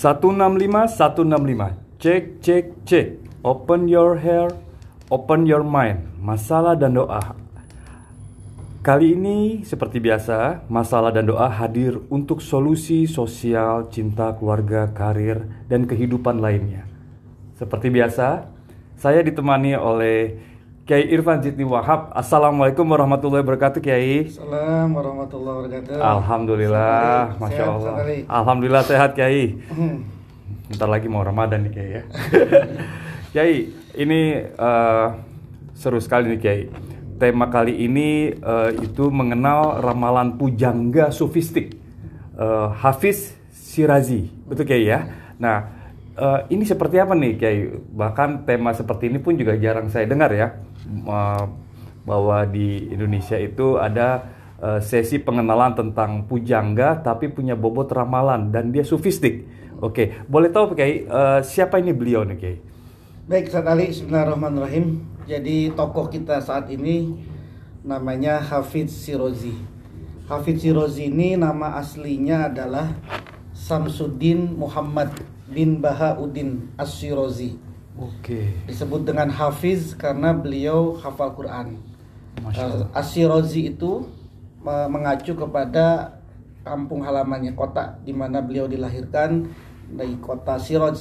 165 165 cek cek cek. Open your hair open your mind. Masalah dan doa. Kali ini seperti biasa masalah dan doa hadir untuk solusi sosial cinta keluarga karir dan kehidupan lainnya. Seperti biasa saya ditemani oleh Kiai Irfan Jitni Wahab Assalamualaikum warahmatullahi wabarakatuh Kiai Assalamualaikum warahmatullahi wabarakatuh. Alhamdulillah, masya sehat, Allah. sekali. Alhamdulillah sehat Kiai. Hmm. Bentar lagi mau Ramadan nih Kiai ya. Kiai, ini eh, seru sekali nih Kiai. Tema kali ini eh, itu mengenal ramalan pujangga sufistik eh, Hafiz Sirazi, betul Kiai ya. Nah, eh, ini seperti apa nih Kiai? Bahkan tema seperti ini pun juga jarang saya dengar ya. Bahwa di Indonesia itu ada eh, sesi pengenalan tentang pujangga tapi punya bobot ramalan dan dia sufistik. Oke, boleh tahu Kiai eh, siapa ini beliau nih Kiai? Baik, Ustaz Ali, Bismillahirrahmanirrahim. Jadi tokoh kita saat ini namanya Hafidz Sirozi. Hafidz Sirozi ini nama aslinya adalah Samsuddin Muhammad bin Bahauddin As-Sirozi. Oke, Disebut dengan Hafiz karena beliau hafal Quran. Uh, As-Sirazi itu me- mengacu kepada kampung halamannya kota di mana beliau dilahirkan dari kota Siroj.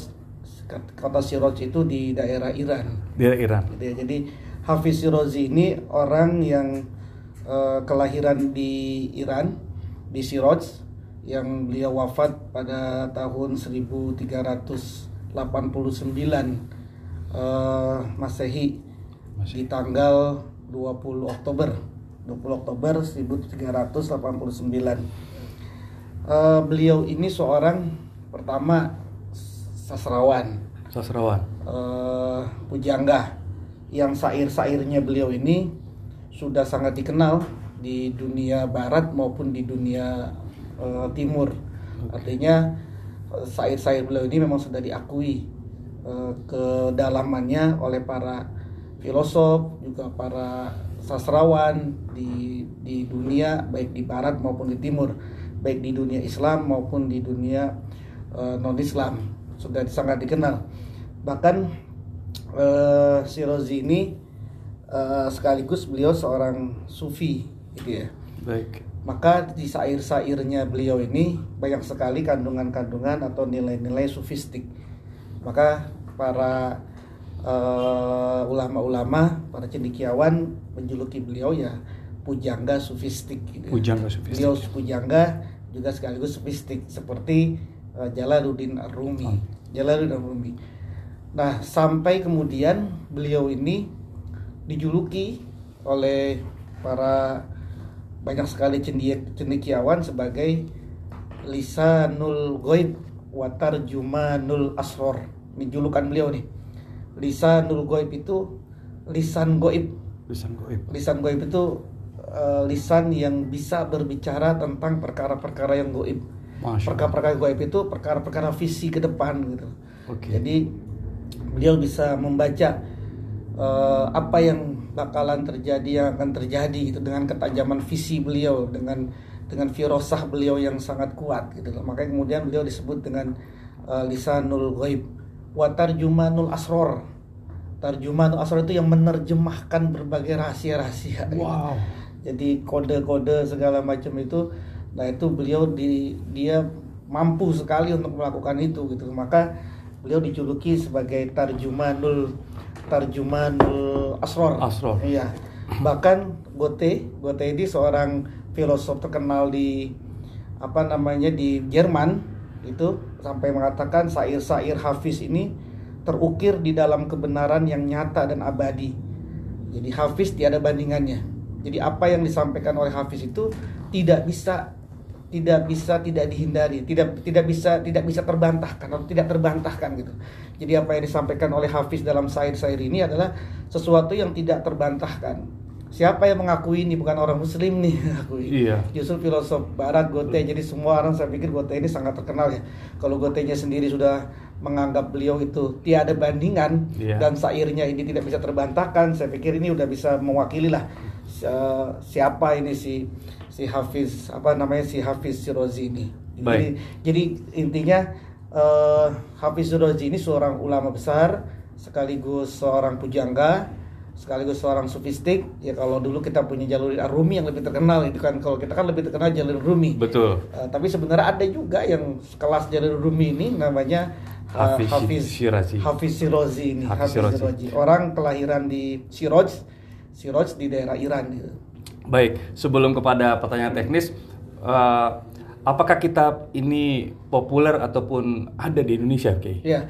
Kota Siroj itu di daerah Iran. dia Iran. Gitu ya. Jadi Hafiz Sirazi ini orang yang uh, kelahiran di Iran di Siroj yang beliau wafat pada tahun 1389 uh, Masehi di tanggal 20 Oktober. 20 Oktober 1389 Eh, beliau ini seorang pertama sastrawan. Sastrawan. eh, pujangga yang sair-sairnya beliau ini sudah sangat dikenal di dunia barat maupun di dunia eh, timur. Artinya eh, sair-sair beliau ini memang sudah diakui eh, kedalamannya oleh para filosof juga para sastrawan di di dunia baik di barat maupun di timur baik di dunia Islam maupun di dunia non Islam sudah sangat dikenal. Bahkan eh, si Rozi ini eh, sekaligus beliau seorang sufi gitu ya. Baik. maka di sair-sairnya beliau ini banyak sekali kandungan-kandungan atau nilai-nilai sufistik maka para eh, ulama-ulama para cendekiawan menjuluki beliau ya pujangga sufistik gitu ya. Pujangga sufistik. beliau pujangga juga sekaligus sufistik seperti eh, Jalaluddin Ar-Rumi Oh. Jalaluddin Ar-Rumi nah sampai kemudian beliau ini dijuluki oleh para banyak sekali cendekiawan sebagai lisanul goib watar jumanul asror. Ini julukan beliau nih. Lisanul goib itu lisan goib. Lisan goib. lisan goib itu eh, lisan yang bisa berbicara tentang perkara-perkara yang goib. Perkara-perkara goib itu perkara-perkara visi ke depan gitu. Oke. jadi beliau bisa membaca eh, apa yang bakalan terjadi yang akan terjadi gitu dengan ketajaman visi beliau dengan dengan firasah beliau yang sangat kuat gitu loh. Makanya kemudian beliau disebut dengan eh, lisanul ghaib wa tarjumanul asror. Tarjumanul asror itu yang menerjemahkan berbagai rahasia-rahasia. gitu. Wow. Jadi kode-kode segala macam itu nah itu beliau di dia mampu sekali untuk melakukan itu gitu. Maka beliau dijuluki sebagai tarjumanul tarjumanul asror. Asror. Iya. Bahkan Goethe, Goethe ini seorang filosof terkenal di apa namanya di Jerman itu sampai mengatakan sair-sair Hafiz ini terukir di dalam kebenaran yang nyata dan abadi. Jadi Hafiz tiada bandingannya. Jadi apa yang disampaikan oleh Hafiz itu tidak bisa tidak bisa tidak dihindari, tidak tidak bisa tidak bisa terbantahkan atau tidak terbantahkan gitu. Jadi apa yang disampaikan oleh Hafiz dalam sair-sair ini adalah sesuatu yang tidak terbantahkan. Siapa yang mengakui ini bukan orang muslim nih mengakui. Iya. Justru filosof barat Goethe. Jadi semua orang saya pikir Goethe ini sangat terkenal ya. Kalau Goethe-nya sendiri sudah menganggap beliau itu tiada bandingan Iya. dan sairnya ini tidak bisa terbantahkan, saya pikir ini udah bisa mewakili lah siapa ini si si Hafiz apa namanya si Hafiz Sirozi ini. Jadi, jadi intinya eh, Hafiz Rozi ini seorang ulama besar, sekaligus seorang pujangga, sekaligus seorang sufistik. Ya kalau dulu kita punya jalur Rumi yang lebih terkenal itu kan kalau kita kan lebih terkenal jalur Rumi. Betul. Eh, tapi sebenarnya ada juga yang kelas jalur Rumi ini namanya eh, Hafiz Hafiz Shirazi. Hafiz Shirozi ini. Hafiz Hafiz Shirazi. Orang kelahiran di Shiroj, Shiroj di daerah Iran gitu. Baik, sebelum kepada pertanyaan teknis, eh, apakah kitab ini populer ataupun ada di Indonesia, Oke? Ya,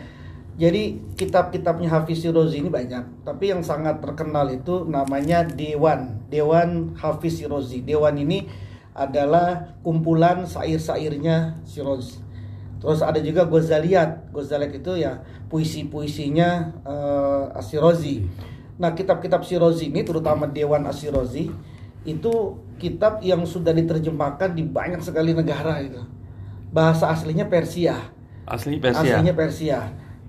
jadi kitab-kitabnya Hafiz Shirozi ini banyak, tapi yang sangat terkenal itu namanya Dewan, Dewan Hafiz Shirozi. Dewan ini adalah kumpulan syair-syairnya Shirozi. Terus ada juga Ghazaliyat, Ghazaliyat itu ya puisi-puisinya eh Ashirozi. Nah, kitab-kitab Shirozi ini terutama Dewan Ashirozi itu kitab yang sudah diterjemahkan di banyak sekali negara itu. Bahasa aslinya Persia. Asli Persia. Aslinya Persia.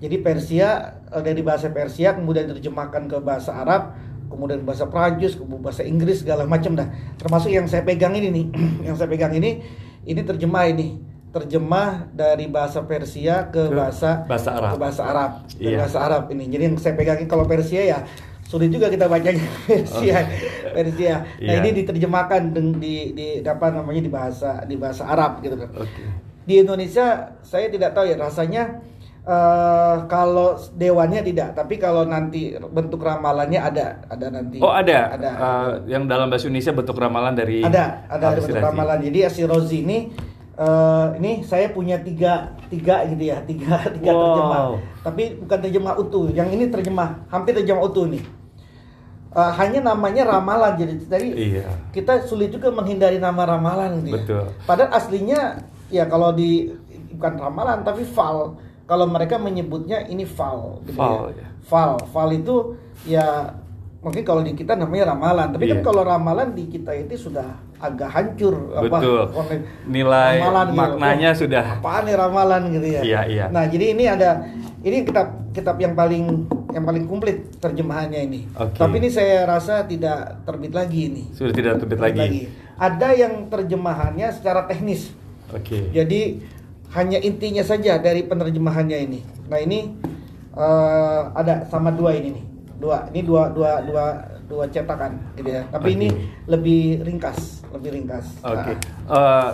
Jadi Persia eh, dari bahasa Persia kemudian diterjemahkan ke bahasa Arab, kemudian bahasa Prancis, kemudian bahasa Inggris segala macam dah. Termasuk yang saya pegang ini nih, yang saya pegang ini ini terjemah ini. Terjemah dari bahasa Persia ke, bahasa bahasa Arab. Ke bahasa Arab. Ke Iya. bahasa Arab ini. Jadi yang saya pegang ini kalau Persia ya sulit juga kita bacanya Persia. Persia. Nah, Oh. Iya. ini diterjemahkan deng- di, di apa namanya di bahasa di bahasa Arab gitu kan Oke. di Indonesia saya tidak tahu ya rasanya eh, kalau dewannya tidak tapi kalau nanti bentuk ramalannya ada ada nanti Oh ada, ada Eh, yang dalam bahasa Indonesia bentuk ramalan dari ada ada bentuk ramalan jadi Asirozi ini eh, ini saya punya tiga tiga gitu ya tiga tiga Wow. terjemah tapi bukan terjemah utuh yang ini terjemah hampir terjemah utuh nih Eh, hanya namanya ramalan jadi jadi Iya. kita sulit juga menghindari nama ramalan gitu ya. Betul. Padahal aslinya ya kalau di bukan ramalan tapi fal. Kalau mereka menyebutnya ini fal. gitu Fal, ya. ya. Fal, fal itu ya mungkin kalau di kita namanya ramalan. Tapi kan Iya. kalau ramalan di kita itu sudah agak hancur Betul. konek- Nilai ramalan gitu. maknanya Wah, sudah. Apaan nih ramalan gitu ya? Iya, iya. Nah jadi ini ada ini kitab kitab yang paling yang paling komplit terjemahannya ini. Oke. Tapi ini saya rasa tidak terbit lagi ini Sudah tidak terbit lagi. ada yang terjemahannya secara teknis. Oke. Jadi hanya intinya saja dari penerjemahannya ini. Nah ini eh, ada sama dua ini nih. Dua. Ini dua dua dua dua cetakan gitu ya. Tapi Oke. ini lebih ringkas, lebih ringkas. Oke. Ah. Eh,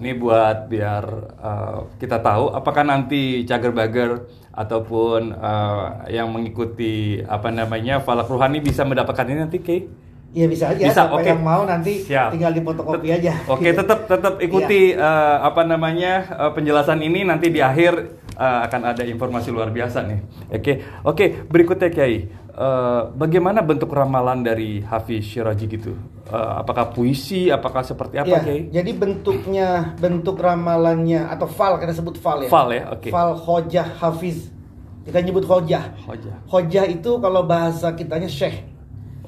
ini buat biar eh, kita tahu apakah nanti cager bager ataupun eh, yang mengikuti apa namanya falak ruhani bisa mendapatkan ini nanti Kay? Iya bisa aja. Bisa, oke. yang mau nanti Siap. tinggal difotokopi Tet- aja. Oke, Gitu. tetap tetap ikuti eh, apa namanya eh, penjelasan ini nanti di akhir eh, akan ada informasi luar biasa nih. Oke, oke berikutnya Kiai, Eh, bagaimana bentuk ramalan dari Hafiz Shirazi gitu? Eh, apakah puisi? Apakah seperti apa Iya, Kiai? Jadi bentuknya, bentuk ramalannya atau fal kita sebut fal ya. Fal ya, oke. Fal hojah hafiz. Kita nyebut hojah. Hojah. Hojah itu kalau bahasa kitanya syekh.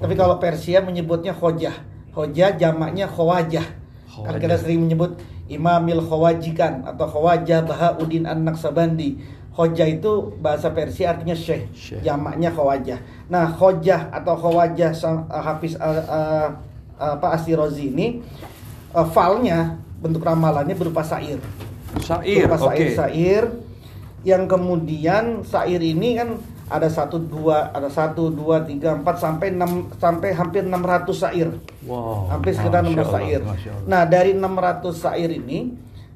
Tapi kalau Persia menyebutnya hojah. Hojah jamaknya khawajah. Kan Khawajah. kita sering menyebut Imamil Khawajikan atau Khawajah Bahauddin An-Naksabandi. Hojah itu bahasa Persia artinya syekh, Syekh. jamaknya khawajah. Nah, khojah atau khawajah uh, Hafiz uh, uh, apa Asirozi ini uh, falnya bentuk ramalannya berupa syair. Syair, berupa oke. syair-syair yang kemudian syair ini kan ada satu dua ada satu dua tiga empat sampai enam sampai hampir 600 syair Wow. hampir sekitar Masya 600 Allah, syair. Masya Allah. Nah, dari 600 syair ini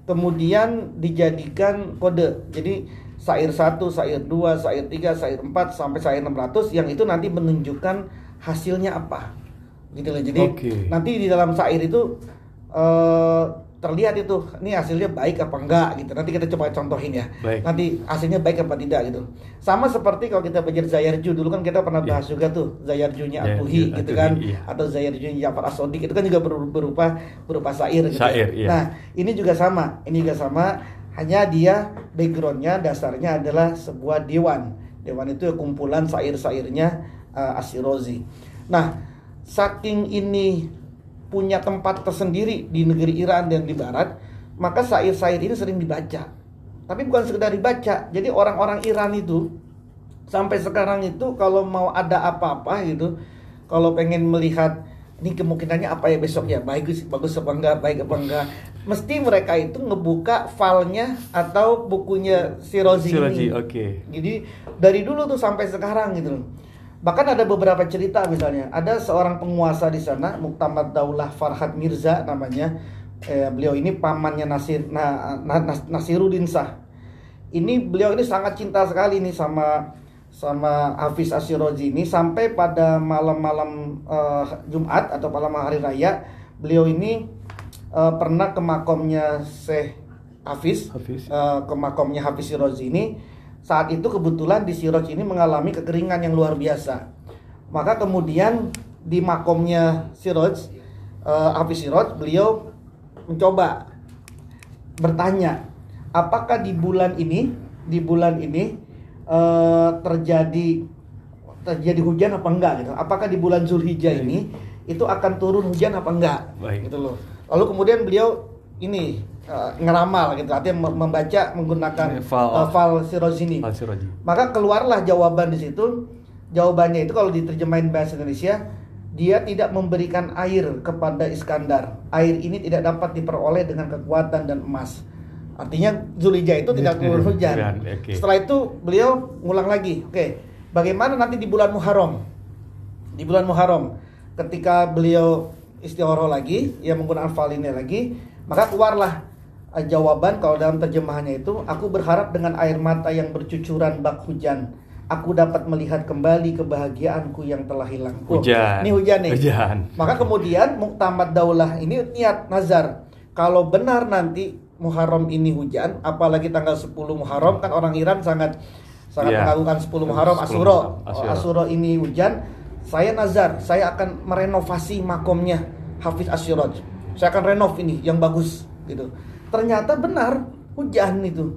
kemudian dijadikan kode. Jadi syair 1, syair 2, syair 3, syair 4 sampai syair 600 yang itu nanti menunjukkan hasilnya apa. Gitu loh. Jadi Oke. nanti di dalam syair itu eh, terlihat itu ini hasilnya baik apa enggak gitu. Nanti kita coba contohin ya. Baik. Nanti hasilnya baik apa tidak gitu. Sama seperti kalau kita belajar Zayarju dulu kan kita pernah Iya. bahas juga tuh Zayarjunya Zayarju, Abuhi gitu Atuhi, kan iya. atau Zayarjunya Jafar Asodik itu kan juga ber- berupa berupa syair gitu. Syair, iya. Nah, ini juga sama. Ini juga sama hanya dia backgroundnya dasarnya adalah sebuah dewan. Dewan itu kumpulan syair-syairnya uh, Asirozi. Nah, saking ini punya tempat tersendiri di negeri Iran dan di Barat, maka syair-syair ini sering dibaca. Tapi bukan sekedar dibaca. Jadi orang-orang Iran itu sampai sekarang itu kalau mau ada apa-apa gitu, kalau pengen melihat ini kemungkinannya apa ya besok ya bagus bagus apa enggak baik apa enggak mesti mereka itu ngebuka filenya atau bukunya si Rozi, Si Rozi, ini oke. jadi dari dulu tuh sampai sekarang gitu loh bahkan ada beberapa cerita misalnya. Ada seorang penguasa di sana Muktamad Daulah Farhad Mirza namanya. Eh, beliau ini pamannya Nasir na, na, Nas- Nasiruddin Shah. Ini beliau ini sangat cinta sekali nih sama sama Hafiz Asyirozi ini. Sampai pada malam-malam eh, Jumat atau malam hari raya beliau ini eh, pernah ke makomnya Syekh Hafiz, Hafiz. eh, ke makomnya Hafiz Syirozi ini saat itu kebetulan di Siroj ini mengalami kekeringan yang luar biasa. Maka kemudian di makomnya Siroj eh, Hafiz Siroj beliau mencoba bertanya apakah di bulan ini di bulan ini eh, terjadi terjadi hujan apa enggak? Gitu. Apakah di bulan Zulhijjah ini itu akan turun hujan apa enggak? Baik. gitu loh. Lalu kemudian beliau ini eh, ngeramal gitu artinya mem- membaca menggunakan eh, fal Siroj ini Siraji. maka keluarlah jawaban di situ. Jawabannya itu kalau diterjemahin bahasa Indonesia, dia tidak memberikan air kepada Iskandar. Air ini tidak dapat diperoleh dengan kekuatan dan emas. Artinya Zulhijjah itu tidak turun hujan. Setelah itu beliau ngulang lagi. Oke, bagaimana nanti di bulan Muharram? Di bulan Muharram, ketika beliau istiqoroh lagi, ia menggunakan fal ini lagi, maka keluarlah eh, jawaban kalau dalam terjemahannya itu, aku berharap dengan air mata yang bercucuran bak hujan, aku dapat melihat kembali kebahagiaanku yang telah hilang. Oh, Hujan. Ini hujan nih. Hujan. Maka kemudian Muktamad Daulah ini niat nazar. Kalau benar nanti Muharram ini hujan, apalagi tanggal 10 Muharram kan orang Iran sangat sangat Iya. mengagungkan 10 Muharram 10 Asuro. Asyura. Asuro ini hujan, saya nazar, saya akan merenovasi makomnya Hafiz Asyuraj. Saya akan renov ini yang bagus gitu. Ternyata benar hujan itu.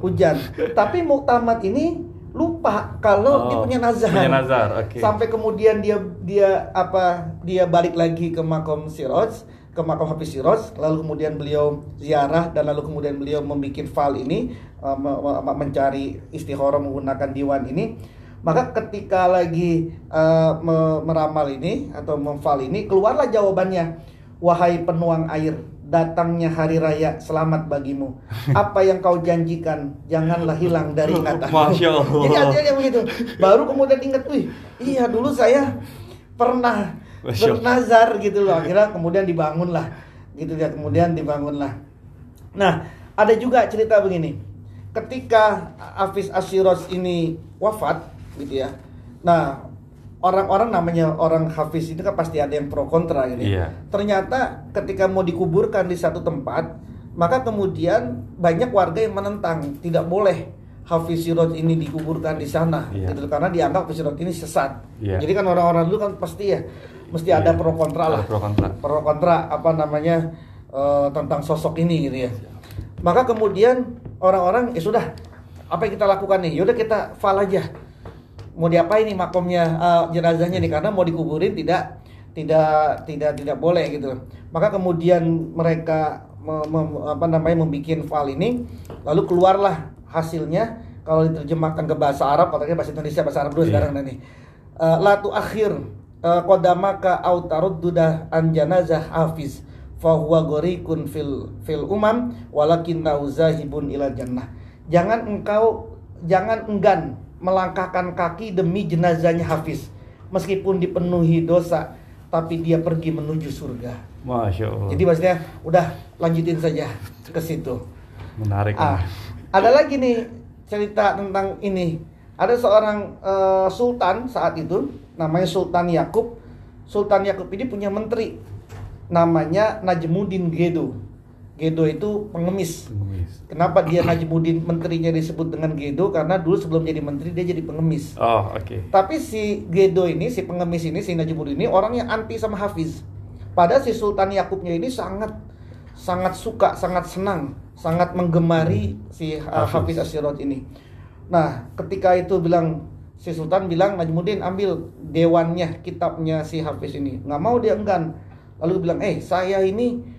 Hujan. Tapi Muktamad ini lupa kalau dia Oh, punya nazar. punya nazar, oke. Sampai kemudian dia dia apa dia balik lagi ke makom Siroj, ke makom Hafiz Siroj, lalu kemudian beliau ziarah dan lalu kemudian beliau membuat file ini uh, me- me- mencari istikharah menggunakan diwan ini. Maka ketika lagi uh, me- meramal ini atau memfal ini keluarlah jawabannya. Wahai penuang air, datangnya hari raya selamat bagimu. Apa yang kau janjikan janganlah hilang dari ingatan. Masya Allah. Jadi artinya begitu. Baru kemudian ingat, wih, iya dulu saya pernah bernazar gitu loh. Akhirnya kemudian dibangunlah, gitu ya. Kemudian dibangunlah. Nah, ada juga cerita begini. Ketika Hafiz Asyiros ini wafat, gitu ya. Nah, orang-orang namanya orang Hafiz itu kan pasti ada yang pro kontra gitu. ya. Iya. Ternyata ketika mau dikuburkan di satu tempat, maka kemudian banyak warga yang menentang, tidak boleh Hafiz Sirot ini dikuburkan di sana, Iya. gitu karena dianggap Hafiz Sirot ini sesat. Iya. Jadi kan orang-orang dulu kan pasti ya, mesti ada Iya. pro kontra lah, Ada pro kontra. pro kontra apa namanya eh, tentang sosok ini gitu ya. Maka kemudian orang-orang ya sudah apa yang kita lakukan nih? Yaudah kita fal aja. Mau diapain nih makomnya eh, jenazahnya nih karena mau dikuburin tidak tidak tidak tidak boleh gitu. Maka kemudian mereka me- me- apa namanya membuat file ini lalu keluarlah hasilnya kalau diterjemahkan ke bahasa Arab katanya bahasa Indonesia bahasa Arab dulu Iya. sekarang nih. Eh, la tu akhir eh, qadamaka au tarudduda an janazah hafiz fahuwa gorikun fil fil umam walakinna uzahibun ila jannah. Jangan engkau jangan enggan melangkahkan kaki demi jenazahnya Hafiz meskipun dipenuhi dosa tapi dia pergi menuju surga. Masya Allah. Jadi maksudnya udah lanjutin saja ke situ. menarik. Ah, ada lagi nih cerita tentang ini. Ada seorang eh, sultan saat itu namanya Sultan Yakub. Sultan Yakub ini punya menteri namanya Najmuddin Gedo. Gedo itu pengemis. Pengemis. Kenapa dia Najmuddin menterinya disebut dengan Gedo? Karena dulu sebelum jadi menteri dia jadi pengemis. Oh, oke. Tapi si Gedo ini, si pengemis ini, si Najmuddin ini orang yang anti sama Hafiz. Padahal si Sultan Yakubnya ini sangat sangat suka, sangat senang, sangat menggemari si uh, Hafiz. Hafiz Asyirot ini. Nah, ketika itu bilang si Sultan bilang Najmuddin ambil dewannya, kitabnya si Hafiz ini. Nggak mau dia enggan. Lalu bilang, "Eh, saya ini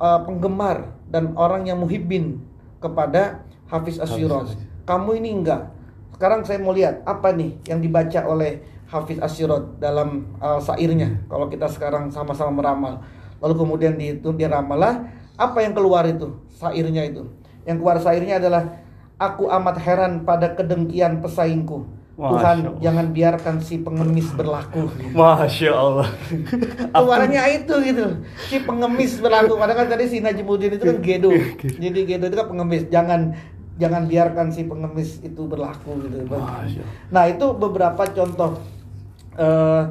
uh, penggemar dan orang yang muhibbin kepada Hafiz Asyirot. Hafiz. Kamu ini enggak. Sekarang saya mau lihat apa nih yang dibaca oleh Hafiz Asyirot dalam uh, sairnya kalau kita sekarang sama-sama meramal lalu kemudian di, itu dia ramalah apa yang keluar itu sairnya itu yang keluar sairnya adalah aku amat heran pada kedengkian pesaingku Masya Tuhan Allah. jangan biarkan si pengemis berlaku. Masya Allah. keluarannya itu gitu. Si pengemis berlaku. Padahal kan tadi si Najmuddin itu kan gedo. Jadi gedo itu kan pengemis. Jangan jangan biarkan si pengemis itu berlaku gitu. Masya nah itu beberapa contoh eh,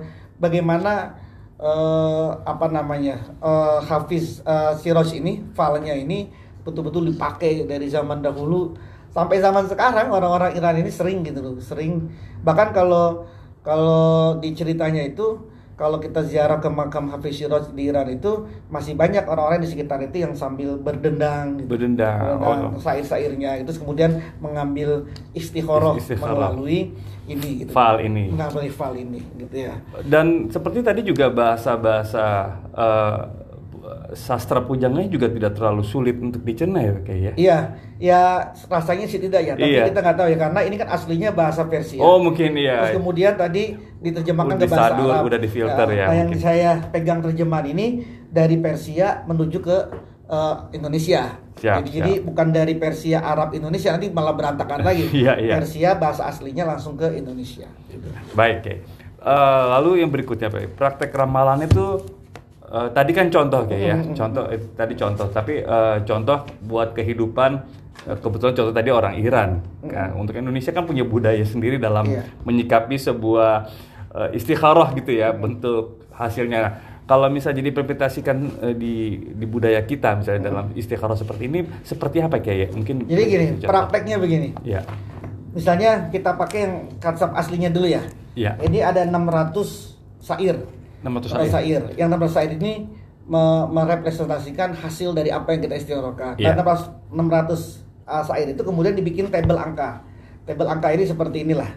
bagaimana eh, apa namanya eh, Hafiz eh, Siroj ini filenya ini betul-betul dipakai dari zaman dahulu sampai zaman sekarang orang-orang Iran ini sering gitu loh sering bahkan kalau kalau di ceritanya itu kalau kita ziarah ke makam Hafiz Siroj di Iran itu masih banyak orang-orang di sekitar itu yang sambil berdendang gitu. Berdendang, Berdendang oh. sair-sairnya itu kemudian mengambil istikharah melalui ini gitu Fal ini. mengambil fal ini gitu ya Dan seperti tadi juga bahasa-bahasa eh, sastra pujanganya juga tidak terlalu sulit untuk dicerna ya kayak ya. iya ya rasanya sih tidak ya tapi Iya. kita nggak tahu ya karena ini kan aslinya bahasa Persia Oh mungkin iya. Terus kemudian tadi diterjemahkan Udah ke bahasa disadur, Arab. udah difilter ya, Nah, yang mungkin. saya pegang terjemahan ini dari Persia menuju ke eh, Indonesia. Siap, jadi, jadi siap. bukan dari Persia Arab Indonesia nanti malah berantakan lagi. Iya, iya. Persia bahasa aslinya langsung ke Indonesia. Baik, Kay. Eh, lalu yang berikutnya, Pak. Praktek ramalan itu eh, tadi kan contoh, Kay ya. Contoh eh, tadi contoh, tapi eh, contoh buat kehidupan eh, kebetulan contoh tadi orang Iran. Nah, untuk Indonesia kan punya budaya sendiri dalam Iya. menyikapi sebuah eh, istikharah gitu ya, bentuk hasilnya. Kalau misalnya diinterpretasikan eh, di di budaya kita misalnya dalam istikharah seperti ini seperti apa Kay? ya? Mungkin Jadi gini, contoh. prakteknya begini. Ya. Misalnya kita pakai yang konsep aslinya dulu ya. Iya. Ini ada 600 sair. 600 Ada sair. Yang 600 sair ini me- merepresentasikan hasil dari apa yang kita istikharahkan. Iya. Dan 600, 600 uh, sair itu kemudian dibikin tabel angka. Tabel angka ini seperti inilah.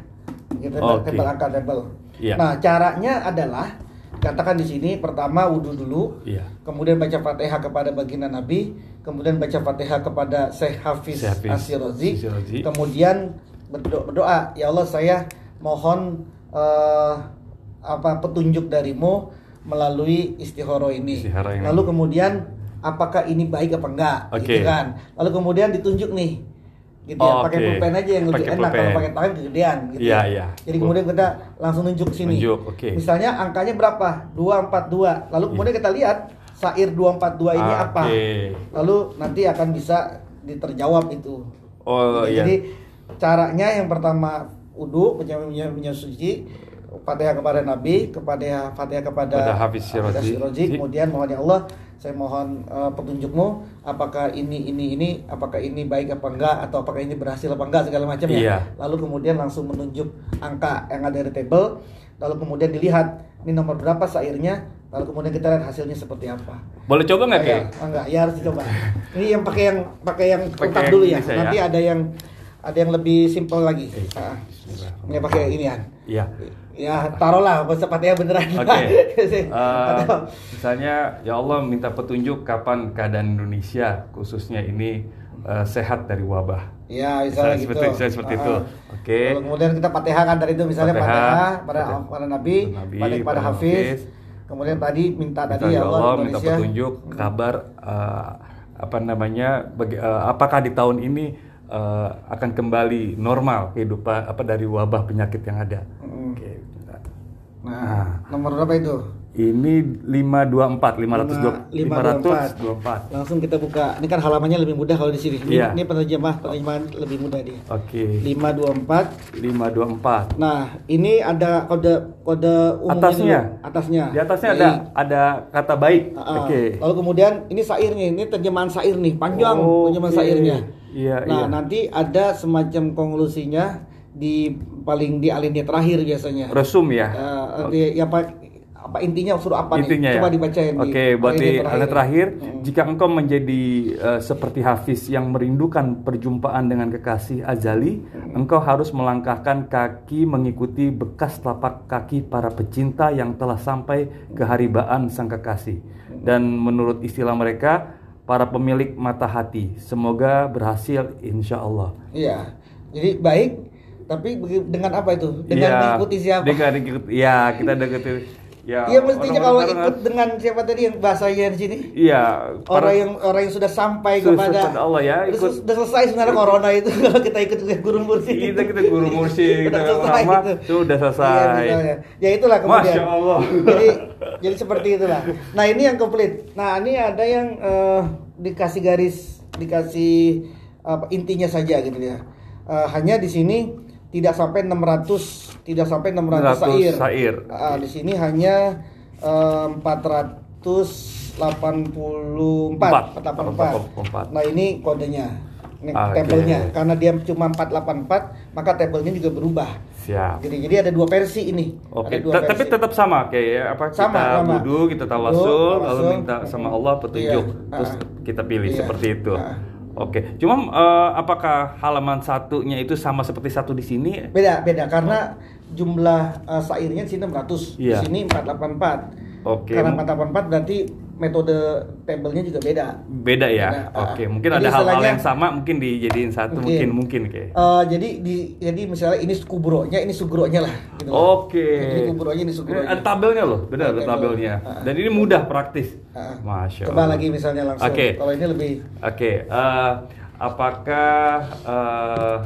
Tabel, Oke. tabel angka tabel. Iya. Nah, caranya adalah katakan di sini pertama wudhu dulu. Iya. Kemudian baca Fatihah kepada baginda Nabi, kemudian baca Fatihah kepada Syekh Hafiz, Syekh Hafiz kemudian berdoa, berdoa, ya Allah saya mohon eh, apa petunjuk darimu melalui istihoro ini. Istihara ini. Lalu kemudian apakah ini baik apa enggak, Oke. gitu kan? Lalu kemudian ditunjuk nih, gitu ya, Oh, pakai oke. pulpen aja yang lebih Pakai enak kalau pakai tangan kegedean, gitu. Iya, ya. iya. Jadi kemudian kita langsung nunjuk sini. Nunjuk, oke. Misalnya angkanya berapa? 242. Lalu kemudian kita lihat sair 242 ini Oke. apa? Lalu nanti akan bisa diterjawab itu. Oh, Gitu. iya. Jadi caranya yang pertama wudhu punya suci Fatihah kepada Nabi, kepada Fatihah kepada Kepada Hafiz. Syirazi. kemudian mohon ya Allah, saya mohon eh, petunjukmu apakah ini ini ini apakah ini baik apa enggak atau apakah ini berhasil apa enggak segala macam ya. Iya. Lalu kemudian langsung menunjuk angka yang ada di table, lalu kemudian dilihat ini nomor berapa sairnya, lalu kemudian kita lihat hasilnya seperti apa. Boleh coba nggak? Ya, enggak, ya harus dicoba. Ini yang pakai yang pakai yang yang dulu ya. saya, Nanti ya. ada yang ada yang lebih simpel lagi. Oke. Ah, Bismillahirrahmanirrahim. Ini pakai ini ya. Iya. Ya taruhlah Fatihah beneran. Oke. Eh, Atau- misalnya, ya Allah minta petunjuk kapan keadaan Indonesia khususnya ini eh, sehat dari wabah. Ya, misalnya Misalnya gitu. seperti- misalnya seperti itu. Ah. Oke. Lalu kemudian kita Fatihah kan dari itu misalnya Fatihah, pada pada Nabi, Nabi, pada pada Hafiz. Hafiz. Kemudian tadi minta Minta tadi ya Allah, minta Indonesia. petunjuk, kabar eh, apa namanya, bagi- eh, apakah di tahun ini eh, akan kembali normal kehidupan apa dari wabah penyakit yang ada. Nah, nomor berapa itu? Ini 524, 524. 524. Langsung kita buka. Ini kan halamannya lebih mudah kalau di sini. Ini, Iya. ini penerjemah penerjemahan lebih mudah dia. Oke. 524. 524. Nah, ini ada kode kode umumnya Atasnya? dulu. Atasnya. Di atasnya ada ada kata baik. Ah. Oke. Lalu kemudian ini sairnya, ini terjemahan sair nih, panjang Oke. terjemahan sairnya. Iya, nah, iya. nanti ada semacam konklusinya di paling di alinea terakhir biasanya. Resum ya. Eh, di- ya apa apa intinya suruh apa Intinya nih? ya. Coba dibacain di Oke, buat di alinea alinea terakhir, Hmm. jika engkau menjadi eh, seperti Hafiz yang merindukan perjumpaan dengan kekasih azali, Hmm. engkau harus melangkahkan kaki mengikuti bekas telapak kaki para pecinta yang telah sampai keharibaan sang kekasih. Hmm. Dan menurut istilah mereka, para pemilik mata hati. Semoga berhasil insya Allah. Iya. Jadi baik Tapi dengan apa itu? Dengan Iya, mengikuti siapa? Dengan ikut- ya kita deketin. Ya, Iya mestinya kalau ikut dengan siapa tadi yang bahasanya di sini? Iya, Orang yang orang yang sudah sampai Sudah kepada Allah ya, Udah, ikut- sudah selesai sebenarnya corona itu kalau kita ikut ke guru mursi. kita kita guru mursi kita Udah selesai lama gitu. sudah Iya, selesai. misalnya. ya itulah kemudian. Masya Allah. Jadi jadi seperti itulah. Nah ini yang komplit. Nah ini ada yang eh, dikasih garis, dikasih apa, intinya saja gitu ya. Eh, hanya di sini tidak sampai 600 tidak sampai 600 600 sair. sair. Ah, di sini hanya eh, 484 484. 484. Nah ini kodenya. Ini Oke. tabelnya karena dia cuma 484 maka tabelnya juga berubah. Siap. Jadi jadi ada dua versi ini. Oke, Te- tapi tetap sama kayak ya, apa Sama, kita sama. wudhu, kita tawasul, lalu minta sama Allah petunjuk, Iya. terus Ah. kita pilih Iya. seperti itu. Ah. Oke, cuma eh, apakah halaman satunya itu sama seperti satu di sini? Beda beda karena jumlah uh, sairnya di sini 600, Iya. di sini 484. Oke. Karena 484 berarti metode tabelnya juga beda. Beda ya. Beda, ah. Oke, mungkin Jadi ada hal-hal yang sama mungkin dijadiin satu, Mungkin. mungkin mungkin kayak. Eh, jadi di jadi misalnya ini kubronya, ini sugro-nya lah. gitu. Oke. Ini kubronya, ini Ini sugro-nya. Ada tabelnya loh, benar ada Ada tabel. tabelnya. Ah. Dan ini mudah praktis. Ah. Masya Coba Allah. lagi misalnya langsung. Oke. Kalau ini lebih Oke, eh, apakah eh,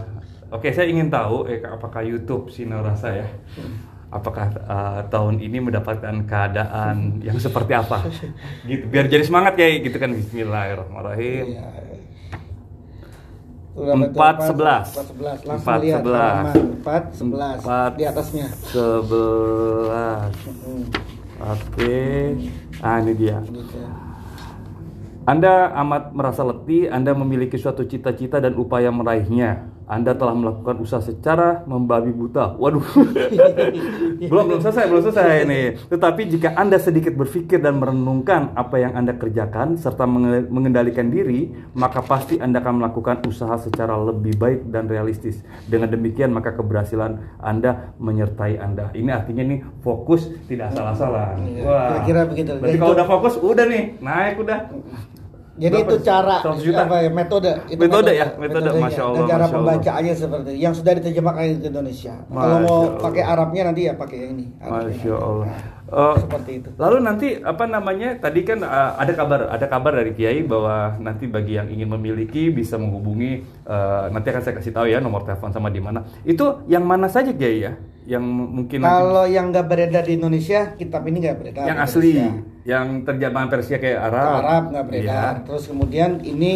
oke saya ingin tahu eh, apakah YouTube Sinar Rasa ya? Apakah eh, tahun ini mendapatkan keadaan yang seperti apa? Gitu, biar jadi semangat ya gitu kan Bismillahirrahmanirrahim. Iya. Sudah Empat sebelas. Empat sebelas. Empat sebelas. Empat Di atasnya. Sebelas. Oke. Ah ini dia. Anda amat merasa letih, Anda memiliki suatu cita-cita dan upaya meraihnya. Anda telah melakukan usaha secara membabi buta. Waduh. belum belum selesai, belum selesai ini. Tetapi jika Anda sedikit berpikir dan merenungkan apa yang Anda kerjakan serta menge- mengendalikan diri, maka pasti Anda akan melakukan usaha secara lebih baik dan realistis. Dengan demikian maka keberhasilan Anda menyertai Anda. Ini artinya nih fokus tidak salah-salah. Iya, Wah. kira-kira begitu. Berarti Jadi kalau udah fokus udah nih, naik udah. Jadi Berapa? itu cara 100 juta? apa ya metode itu Metode ya, metode, metodenya. Masya Allah, dan cara Masya Allah. pembacaannya seperti itu. yang sudah diterjemahkan ke Indonesia. Kalau Masya mau Allah. pakai Arabnya nanti ya pakai yang ini. Arabnya. Masya Allah. Eh, Seperti itu. Lalu nanti apa namanya? Tadi kan eh, ada kabar, ada kabar dari Kiai bahwa nanti bagi yang ingin memiliki bisa menghubungi. eh, nanti akan saya kasih tahu ya nomor telepon sama di mana. Itu yang mana saja Kiai ya? Yang mungkin nanti Kalau yang nggak beredar di Indonesia, kitab ini nggak beredar. yang asli, Indonesia. yang terjemahan Persia kayak Ke Arab. Arab nggak beredar. Iya. Terus kemudian ini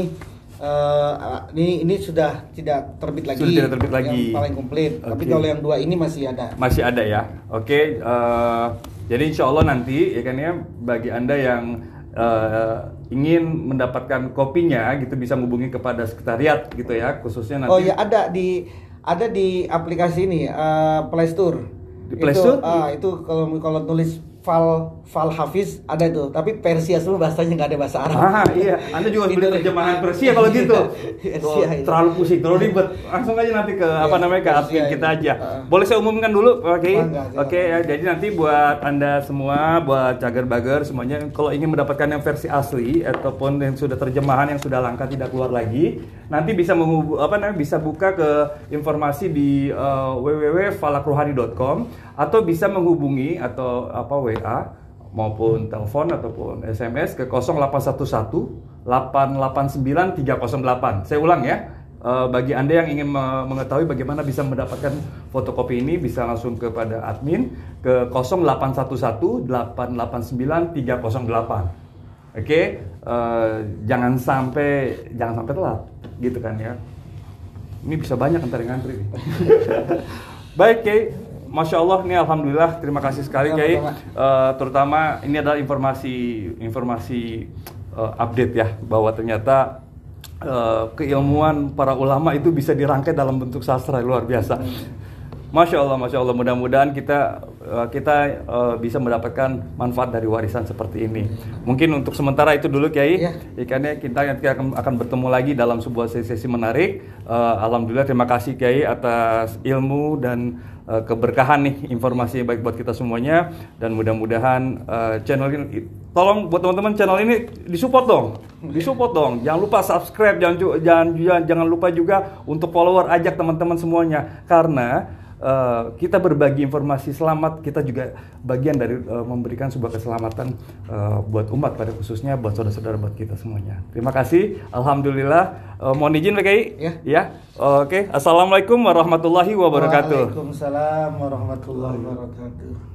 eh, ini ini sudah tidak terbit lagi. Sudah tidak terbit lagi. Yang paling komplit. Tapi Oke. kalau yang dua ini masih ada. Masih ada ya. Oke, eh, jadi insya Allah nanti ya kan ya bagi anda yang eh, ingin mendapatkan kopinya gitu bisa menghubungi kepada sekretariat gitu ya khususnya nanti. Oh ya ada di ada di aplikasi ini eh, Play Store. Di Play Itu, ah, itu kalau kalau tulis fal fal hafiz ada itu, tapi Persia semua bahasanya nggak ada bahasa Arab. Ah iya, Anda juga beli terjemahan Persia kalau gitu. Persia Oh, itu. terlalu pusing, terlalu ribet. Langsung aja nanti ke apa Iya, namanya ke Persia admin kita aja. Ah. Boleh saya umumkan dulu, Oke? Silakan. Oke ya, jadi nanti buat Anda semua, buat cagar-bagar semuanya kalau ingin mendapatkan yang versi asli ataupun yang sudah terjemahan yang sudah langka tidak keluar lagi, nanti bisa menghubung apa namanya bisa buka ke informasi di uh, www.falakrohani.com atau bisa menghubungi atau apa WA maupun telepon ataupun SMS ke 0811 889 308. Saya ulang ya. Eh, bagi Anda yang ingin me- mengetahui bagaimana bisa mendapatkan fotokopi ini bisa langsung kepada admin ke 0811 889 308. Oke, eh, jangan sampai jangan sampai telat gitu kan ya. Ini bisa banyak yang ngantri. Baik, Kay. Masya Allah, ini Alhamdulillah, terima kasih sekali, Kiai. Eh, terutama ini adalah informasi informasi eh, update ya, bahwa ternyata eh, keilmuan para ulama itu bisa dirangkai dalam bentuk sastra luar biasa. Masya Allah, masya Allah. Mudah-mudahan kita eh, kita eh, bisa mendapatkan manfaat dari warisan seperti ini. Mungkin untuk sementara itu dulu, Kiai. Iya. Ikannya kita nanti akan, akan bertemu lagi dalam sebuah sesi menarik. Eh, Alhamdulillah terima kasih Kiai atas ilmu dan eh, keberkahan nih informasi baik buat kita semuanya dan mudah-mudahan eh, channel ini tolong buat teman-teman channel ini disupport dong. Disupport dong. Jangan lupa subscribe, jangan jangan, jangan lupa juga untuk follower ajak teman-teman semuanya karena eh, kita berbagi informasi selamat, kita juga bagian dari eh, memberikan sebuah keselamatan eh, buat umat pada khususnya buat saudara-saudara buat kita semuanya. Terima kasih. Alhamdulillah. Eh, mohon izin PKI. Ya. Ya. Oke. Assalamualaikum warahmatullahi wabarakatuh. Waalaikumsalam warahmatullahi wabarakatuh.